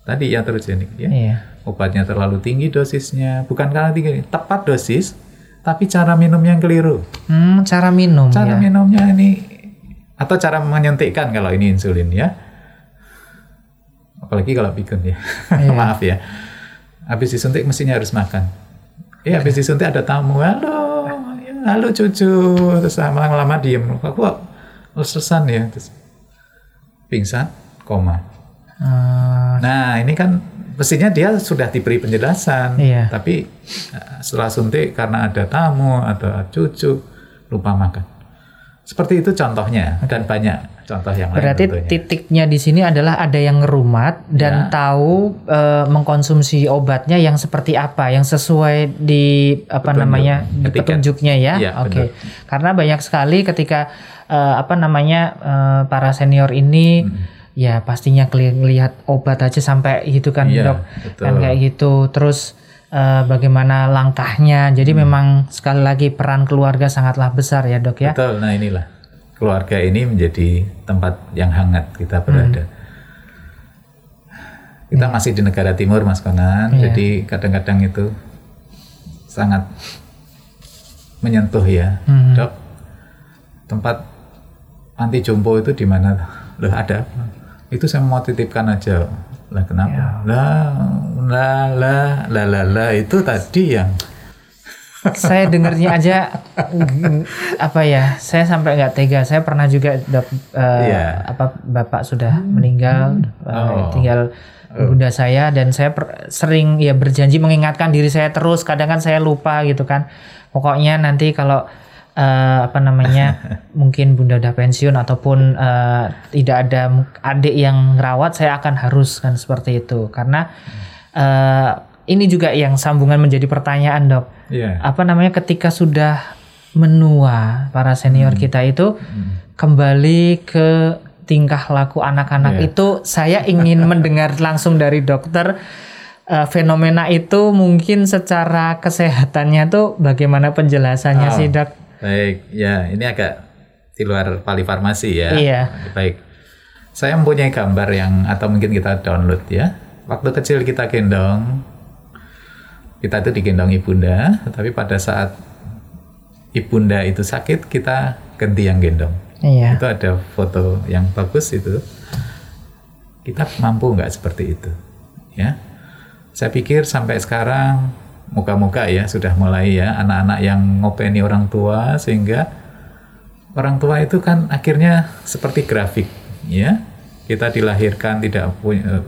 tadi ya terjenik ya Iya. obatnya terlalu tinggi dosisnya bukan karena tinggi tepat dosis tapi cara minumnya yang keliru Hmm, cara minum cara ya. minumnya ini atau cara menyuntikkan kalau ini insulin ya apalagi kalau pikun ya. Iya. maaf ya. Habis disuntik mestinya harus makan. Eh habis disuntik ada tamu. Halo ya, halo cucu. Terus lama-lama diem. Aku ulcesan ya. Terus pingsan koma. Hmm, Nah, ini kan mestinya dia sudah diberi penjelasan, Iya. tapi eh, setelah suntik karena ada tamu atau cucu lupa makan. Seperti itu contohnya dan banyak contoh yang lain Berarti titiknya di sini adalah ada yang ngerumat dan Ya. tahu eh, mengkonsumsi obatnya yang seperti apa, yang sesuai di apa Petunjuk. namanya di petunjuknya ya. Iya, Oke. Karena banyak sekali ketika eh, apa namanya eh, para senior ini Hmm. ya pastinya lihat obat aja sampai gitu kan Iya, dok, betul. kan kayak gitu. Terus eh, bagaimana langkahnya? Jadi Hmm. memang sekali lagi peran keluarga sangatlah besar ya dok ya. Betul. Nah, inilah keluarga ini menjadi tempat yang hangat kita berada. Kita masih di negara timur, Mas Konan. Iya. Jadi kadang-kadang itu sangat menyentuh ya. Hmm. Dok, tempat anti jompo itu di mana? Loh, ada? Itu saya mau titipkan aja. Lah kenapa? Lah, lah, lah, lah, lah, lah, itu tadi yang saya dengernya aja apa ya saya sampai nggak tega saya pernah juga dok eh, Iya. apa bapak sudah meninggal eh, Oh. tinggal bunda saya dan saya per- sering ya berjanji mengingatkan diri saya terus kadang kan saya lupa gitu kan pokoknya nanti kalau eh, apa namanya mungkin bunda udah pensiun ataupun eh, tidak ada adik yang ngerawat saya akan harus kan seperti itu karena eh, ini juga yang sambungan menjadi pertanyaan dok Iya. apa namanya ketika sudah menua para senior Hmm. kita itu kembali ke tingkah laku anak-anak Iya. itu saya ingin mendengar langsung dari dokter eh, fenomena itu mungkin secara kesehatannya tuh bagaimana penjelasannya Oh. sih dok? Baik, ya ini agak di luar palifarmasi ya. Iya. Baik. Saya mempunyai gambar yang atau mungkin kita download ya. Waktu kecil kita gendong, kita itu digendong ibunda, tapi pada saat ibunda itu sakit kita ganti yang gendong. Iya. Itu ada foto yang bagus itu. Kita mampu nggak seperti itu, ya? Saya pikir sampai sekarang muka-muka ya sudah mulai ya anak-anak yang ngopeni orang tua sehingga orang tua itu kan akhirnya seperti grafik, ya. Kita dilahirkan tidak punya,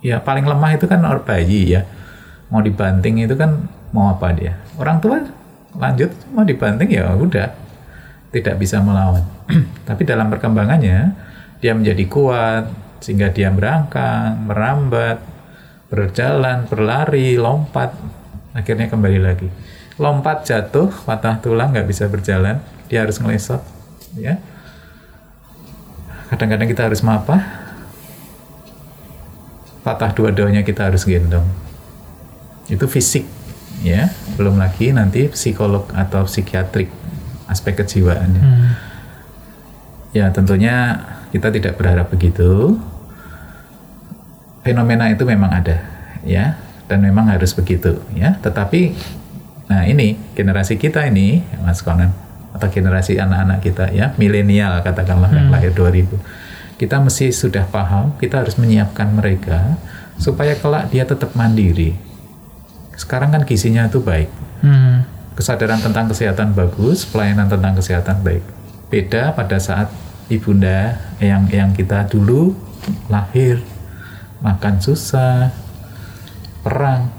ya paling lemah itu kan orang bayi ya. Mau dibanting itu kan mau apa dia? Orang tua lanjut mau dibanting ya udah tidak bisa melawan. Tapi dalam perkembangannya dia menjadi kuat sehingga dia berangkat, merambat, berjalan, berlari, lompat, akhirnya kembali lagi. Lompat jatuh, patah tulang, nggak bisa berjalan, dia harus ngelesot, ya. Kadang-kadang kita harus apa? Patah dua-duanya kita harus gendong. Itu fisik, ya. Belum lagi nanti psikolog atau psikiatrik aspek kejiwaannya. Hmm. Ya tentunya kita tidak berharap begitu. Fenomena itu memang ada, ya, dan memang harus begitu, ya. Tetapi, nah ini generasi kita ini, Mas Konan, atau generasi anak-anak kita, ya, milenial katakanlah yang lahir 2000, kita mesti sudah paham, kita harus menyiapkan mereka supaya kelak dia tetap mandiri. Sekarang kan gizinya itu baik, Hmm. kesadaran tentang kesehatan bagus, pelayanan tentang kesehatan baik. Beda pada saat ibunda yang yang kita dulu lahir makan susah, perang,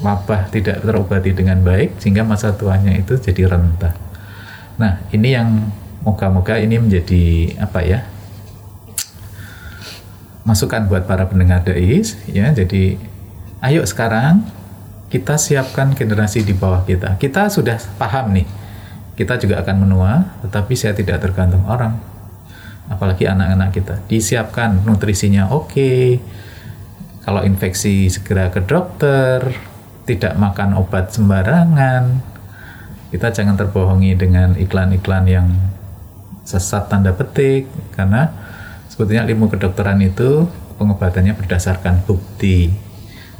wabah tidak terobati dengan baik sehingga masa tuanya itu jadi rentah. Nah, ini yang moga-moga ini menjadi apa ya? masukan buat para pendengar DAIS ya. Jadi ayo sekarang kita siapkan generasi di bawah kita. Kita sudah paham nih. Kita juga akan menua, tetapi saya tidak tergantung orang. Apalagi anak-anak kita. Disiapkan nutrisinya oke. Kalau infeksi segera ke dokter, tidak makan obat sembarangan. Kita jangan terbohongi dengan iklan-iklan yang sesat tanda petik karena sebetulnya ilmu kedokteran itu pengobatannya berdasarkan bukti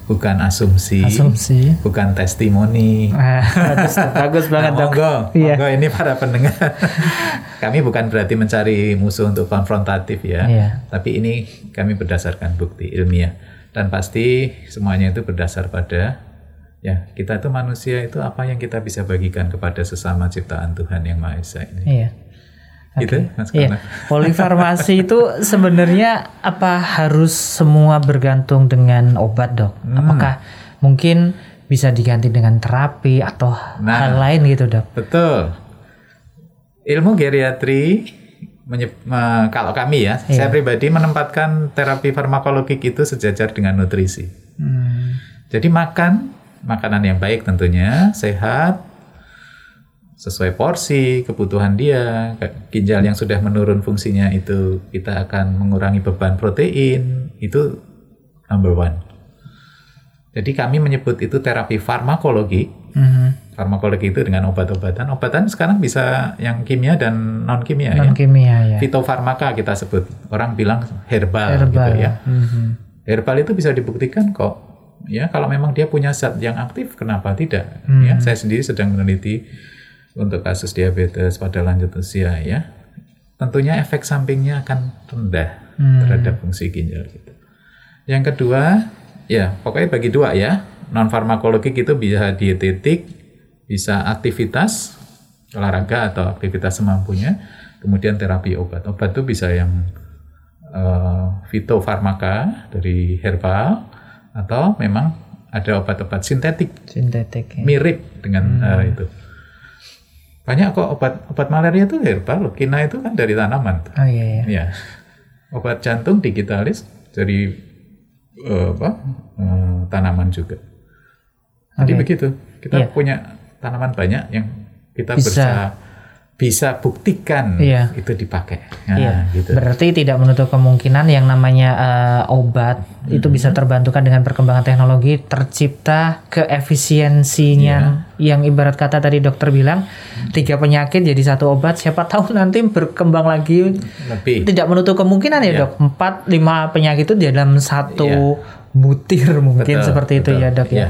bukan asumsi, Asumsi. bukan testimoni. Ah, bagus, bagus banget Nah, dok. monggo, ini para pendengar. kami bukan berarti mencari musuh untuk konfrontatif ya, Iya. tapi ini kami berdasarkan bukti ilmiah dan pasti semuanya itu berdasar pada ya kita itu manusia itu apa yang kita bisa bagikan kepada sesama ciptaan Tuhan yang Maha Esa ini. Iya. Gitu, Mas Iya, polifarmasi itu sebenarnya apa harus semua bergantung dengan obat dok? Hmm. Apakah mungkin bisa diganti dengan terapi atau Nah. hal lain gitu dok? Betul. Ilmu geriatri menye- me- kalau kami ya, Iya. saya pribadi menempatkan terapi farmakologik itu sejajar dengan nutrisi. Hmm. Jadi makan makanan yang baik tentunya, sehat, sesuai porsi, kebutuhan dia. Ginjal yang sudah menurun fungsinya itu kita akan mengurangi beban protein, itu number one. Jadi kami menyebut itu terapi farmakologi. Hmm. Farmakologi itu dengan obat-obatan. Obatan sekarang bisa yang kimia dan non kimia ya. Non kimia ya. Fitofarmaka kita sebut. Orang bilang herbal, Herbal. gitu ya. Mhm. Herbal itu bisa dibuktikan kok. Ya, kalau memang dia punya zat yang aktif, kenapa tidak? Hmm. Ya, saya sendiri sedang meneliti untuk kasus diabetes pada lanjut usia ya. Tentunya efek sampingnya akan rendah Hmm. terhadap fungsi ginjal kita. Yang kedua, ya pokoknya bagi dua ya. Non farmakologik itu bisa dietetik, bisa aktivitas olahraga atau aktivitas semampunya. Kemudian terapi obat. Obat itu bisa yang eh, fitofarmaka dari herbal atau memang ada obat-obat sintetik Sintetik. ya. mirip dengan eh, itu. Banyak kok obat obat malaria itu herbal. Kina itu kan dari tanaman. Oh iya iya. Ya. Obat jantung digitalis dari eh, apa? eh, tanaman juga. Jadi begitu. Kita Iya. punya tanaman banyak yang kita Bisa. bisa bisa buktikan Iya. itu dipakai. Nah, Iya, gitu. berarti tidak menutup kemungkinan yang namanya eh, obat itu Mm-hmm. bisa terbantukan dengan perkembangan teknologi tercipta keefisiensinya Iya. yang ibarat kata tadi dokter bilang tiga penyakit jadi satu obat siapa tahu nanti berkembang lagi Lebih. tidak menutup kemungkinan ya Iya. dok empat lima penyakit itu di dalam satu butir mungkin Betul, seperti itu betul. ya dok ya Iya.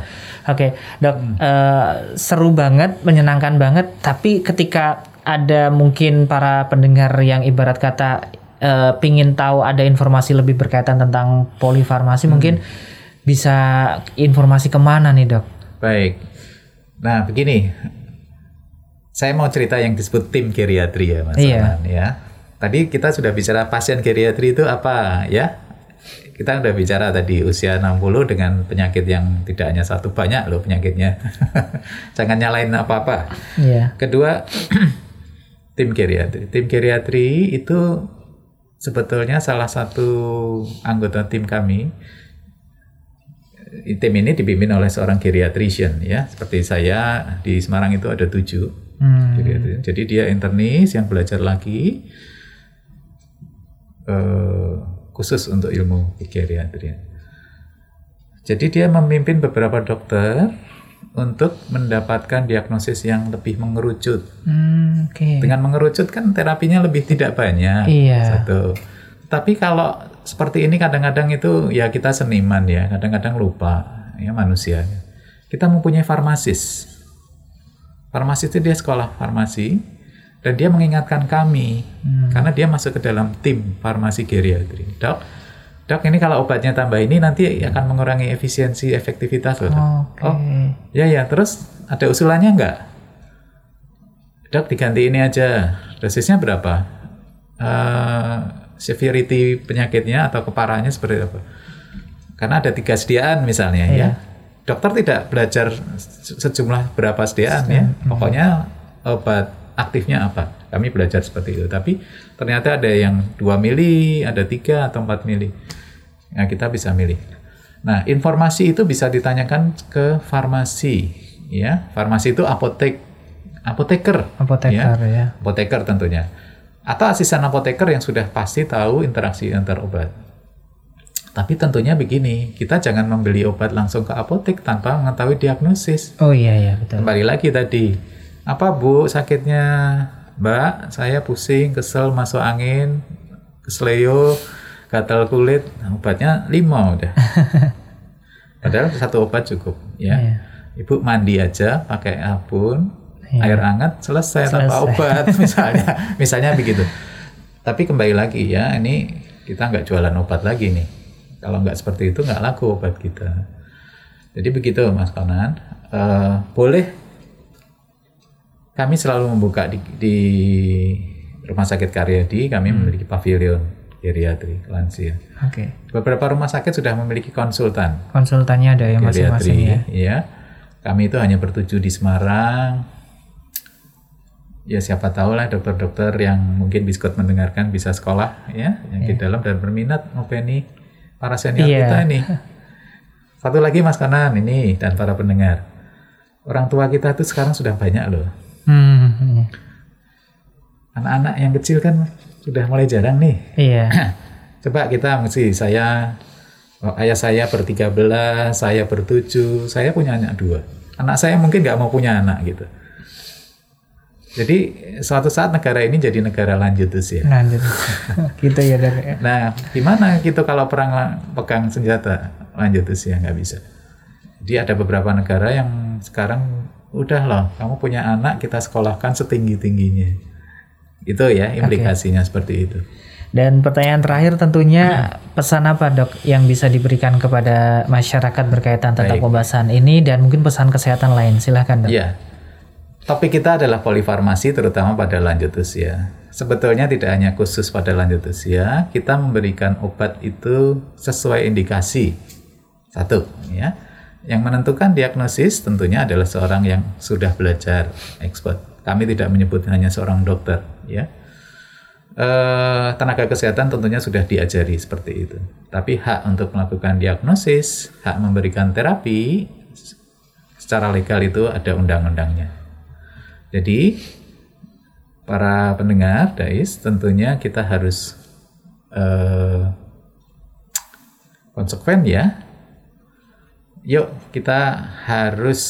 Oke, dok, eh, seru banget, menyenangkan banget. Tapi ketika ada mungkin para pendengar yang ibarat kata eh, pingin tahu ada informasi lebih berkaitan tentang polifarmasi Hmm. mungkin bisa informasi ke mana nih dok? Baik. Nah, begini. Saya mau cerita yang disebut tim geriatri ya, Mas Iya. Ya. Tadi kita sudah bicara pasien geriatri itu apa, ya? Kita udah bicara tadi usia 60 dengan penyakit yang tidak hanya satu, banyak loh penyakitnya. Jangan nyalain apa-apa. Iya. Kedua, tim geriatri. Tim geriatri itu sebetulnya salah satu anggota tim kami. Tim ini dipimpin oleh seorang geriatrician ya, seperti saya di Semarang itu ada tujuh. Hmm. Jadi dia internis yang belajar lagi eh, khusus untuk ilmu geriatri. Jadi dia memimpin beberapa dokter untuk mendapatkan diagnosis yang lebih mengerucut. Hmm, Oke. Dengan mengerucut kan terapinya lebih tidak banyak. Iya. Satu. Tapi kalau seperti ini kadang-kadang itu ya kita seniman ya, kadang-kadang lupa ya manusia. Kita mempunyai farmasis. Farmasis itu dia sekolah farmasi dan dia mengingatkan kami karena dia masuk ke dalam tim farmasi geriatri. Dok, dok ini kalau obatnya tambah ini nanti akan mengurangi efisiensi efektivitas loh. Dok. Oke. Oh, ya ya. Terus ada usulannya nggak? Dok diganti ini aja. Dosisnya berapa? Eh, severity penyakitnya atau keparahannya seperti apa? Karena ada tiga sediaan misalnya Iya. ya. Dokter tidak belajar se- sejumlah berapa sediaan ya. Pokoknya obat aktifnya apa? Kami belajar seperti itu. Tapi ternyata ada yang 2 mili, ada 3 atau 4 mili. Nah, kita bisa milih. Nah, informasi itu bisa ditanyakan ke farmasi, ya. Farmasi itu apotek, apoteker, Apoteker ya. apoteker tentunya. Atau asisten apoteker yang sudah pasti tahu interaksi antar obat. Tapi tentunya begini, kita jangan membeli obat langsung ke apotek tanpa mengetahui diagnosis. Oh iya iya betul. Kembali lagi tadi, apa bu sakitnya mbak? Saya pusing, kesel, masuk angin, kesleo, gatal kulit, Nah, obatnya lima udah. Padahal satu obat cukup, ya. Iya. Ibu mandi aja pakai sabun, Iya. air hangat, selesai, tanpa Selesai. obat, misalnya, misalnya begitu. Tapi kembali lagi ya, ini kita nggak jualan obat lagi nih. Kalau nggak seperti itu nggak laku obat kita. Jadi begitu Mas Konan. Eh, boleh kami selalu membuka di, di Rumah Sakit Karyadi, kami memiliki pavilion geriatri lansia. Oke. Beberapa rumah sakit sudah memiliki konsultan Konsultannya ada ya masing-masing ya. geriatri, ya. Kami itu hanya bertuju di Semarang. Ya siapa tahu lah dokter-dokter yang mungkin biskut mendengarkan bisa sekolah ya, yang di dalam dan berminat ngopeni para senior Iya. kita ini. Satu lagi Mas Kanan ini dan para pendengar. Orang tua kita tuh sekarang sudah banyak loh. Hmm. Anak-anak yang kecil kan sudah mulai jarang nih. Iya. Coba kita mesti saya oh, ayah saya bertiga belas, saya bertujuh, saya punya anak dua. Anak saya mungkin nggak mau punya anak gitu. Jadi suatu saat negara ini jadi negara lanjut usia. Lanjut. gitu ya dok. ya. Nah, gimana gitu kalau perang pegang senjata lanjut usia nggak bisa. Jadi ada beberapa negara yang sekarang udah loh, kamu punya anak kita sekolahkan setinggi tingginya. Itu ya implikasinya seperti itu. Dan pertanyaan terakhir tentunya pesan apa dok yang bisa diberikan kepada masyarakat berkaitan tentang Baik. pembahasan ini dan mungkin pesan kesehatan lain. Silahkan dok. Iya. Topik kita adalah polifarmasi terutama pada lanjut usia. Sebetulnya tidak hanya khusus pada lanjut usia, kita memberikan obat itu sesuai indikasi. Satu, ya. Yang menentukan diagnosis tentunya adalah seorang yang sudah belajar expert. Kami tidak menyebut hanya seorang dokter, ya. Eh, tenaga kesehatan tentunya sudah diajari seperti itu. Tapi hak untuk melakukan diagnosis, hak memberikan terapi secara legal itu ada undang-undangnya. Jadi para pendengar Dais tentunya kita harus eh, konsekuen ya. Yuk kita harus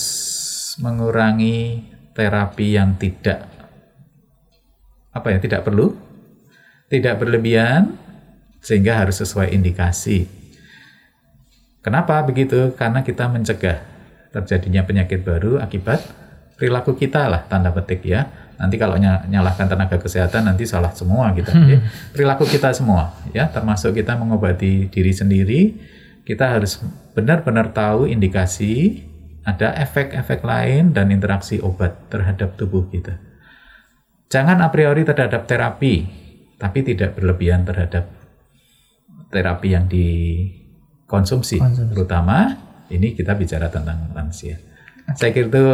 mengurangi terapi yang tidak apa ya tidak perlu, tidak berlebihan sehingga harus sesuai indikasi. Kenapa begitu? Karena kita mencegah terjadinya penyakit baru akibat perilaku kita lah tanda petik ya Nanti kalau ny- nyalahkan tenaga kesehatan nanti salah semua kita. Jadi, perilaku kita semua ya, termasuk kita mengobati diri sendiri, kita harus benar-benar tahu indikasi ada efek-efek lain dan interaksi obat terhadap tubuh kita. Jangan a priori terhadap terapi, tapi tidak berlebihan terhadap terapi yang dikonsumsi, Konsumsi. terutama ini kita bicara tentang lansia. Saya kira itu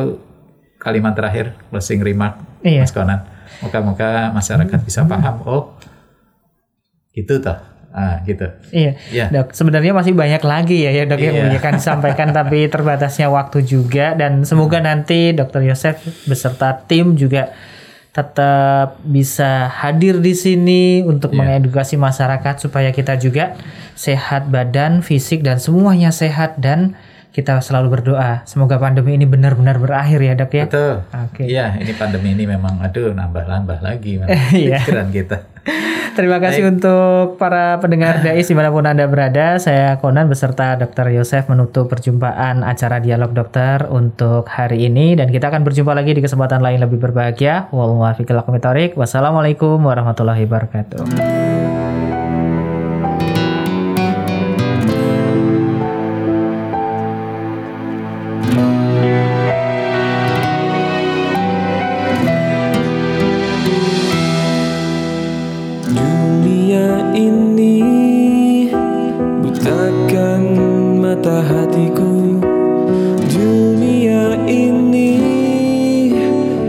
kalimat terakhir closing remark Iya. Mas Konan. Moga-moga masyarakat bisa paham. Oh, itu toh. Ah, gitu. Iya, Ya. dok. Sebenarnya masih banyak lagi ya, ya dok yang Iya. akan disampaikan, tapi terbatasnya waktu juga. Dan semoga nanti Dokter Yosef beserta tim juga tetap bisa hadir di sini untuk Iya. mengedukasi masyarakat supaya kita juga sehat badan, fisik dan semuanya sehat dan kita selalu berdoa semoga pandemi ini benar-benar berakhir ya dok ya. Betul. Oke. Iya, ini pandemi ini memang aduh nambah-nambah lagi Iya. pikiran kita. Terima kasih untuk para pendengar Dais di mana pun Anda berada. Saya Konan beserta Dr. Yosef menutup perjumpaan acara Dialog Dokter untuk hari ini. Dan kita akan berjumpa lagi di kesempatan lain lebih berbahagia. Wassalamualaikum warahmatullahi wabarakatuh. Ini butakan mata hatiku. Dunia ini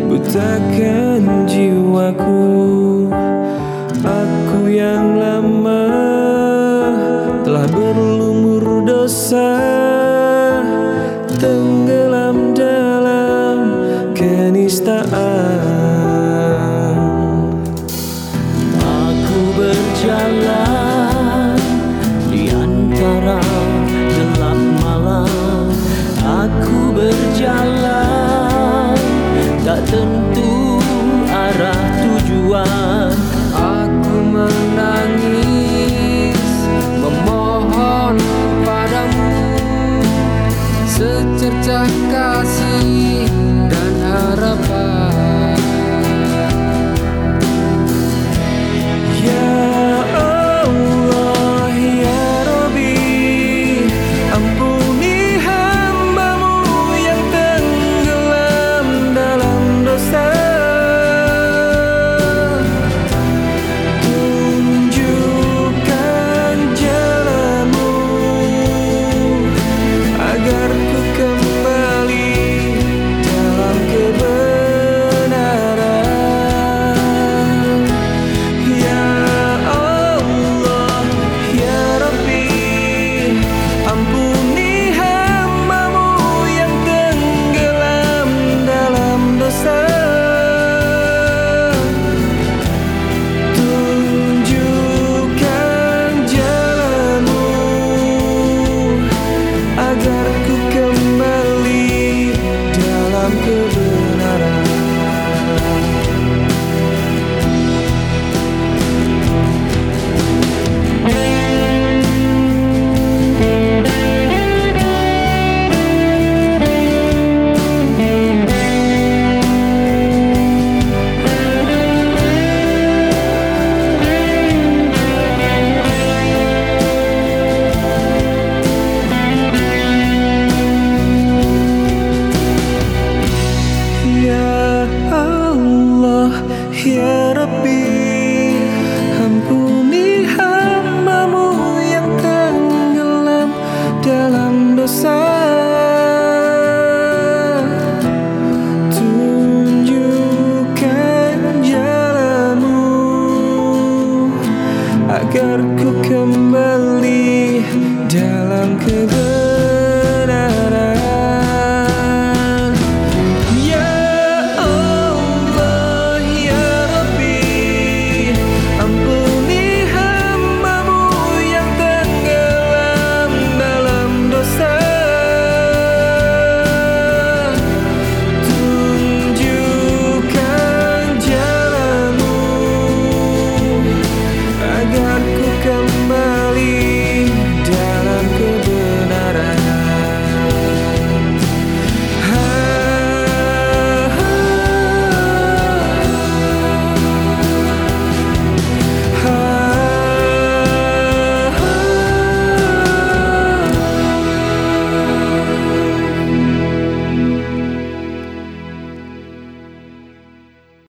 butakan jiwaku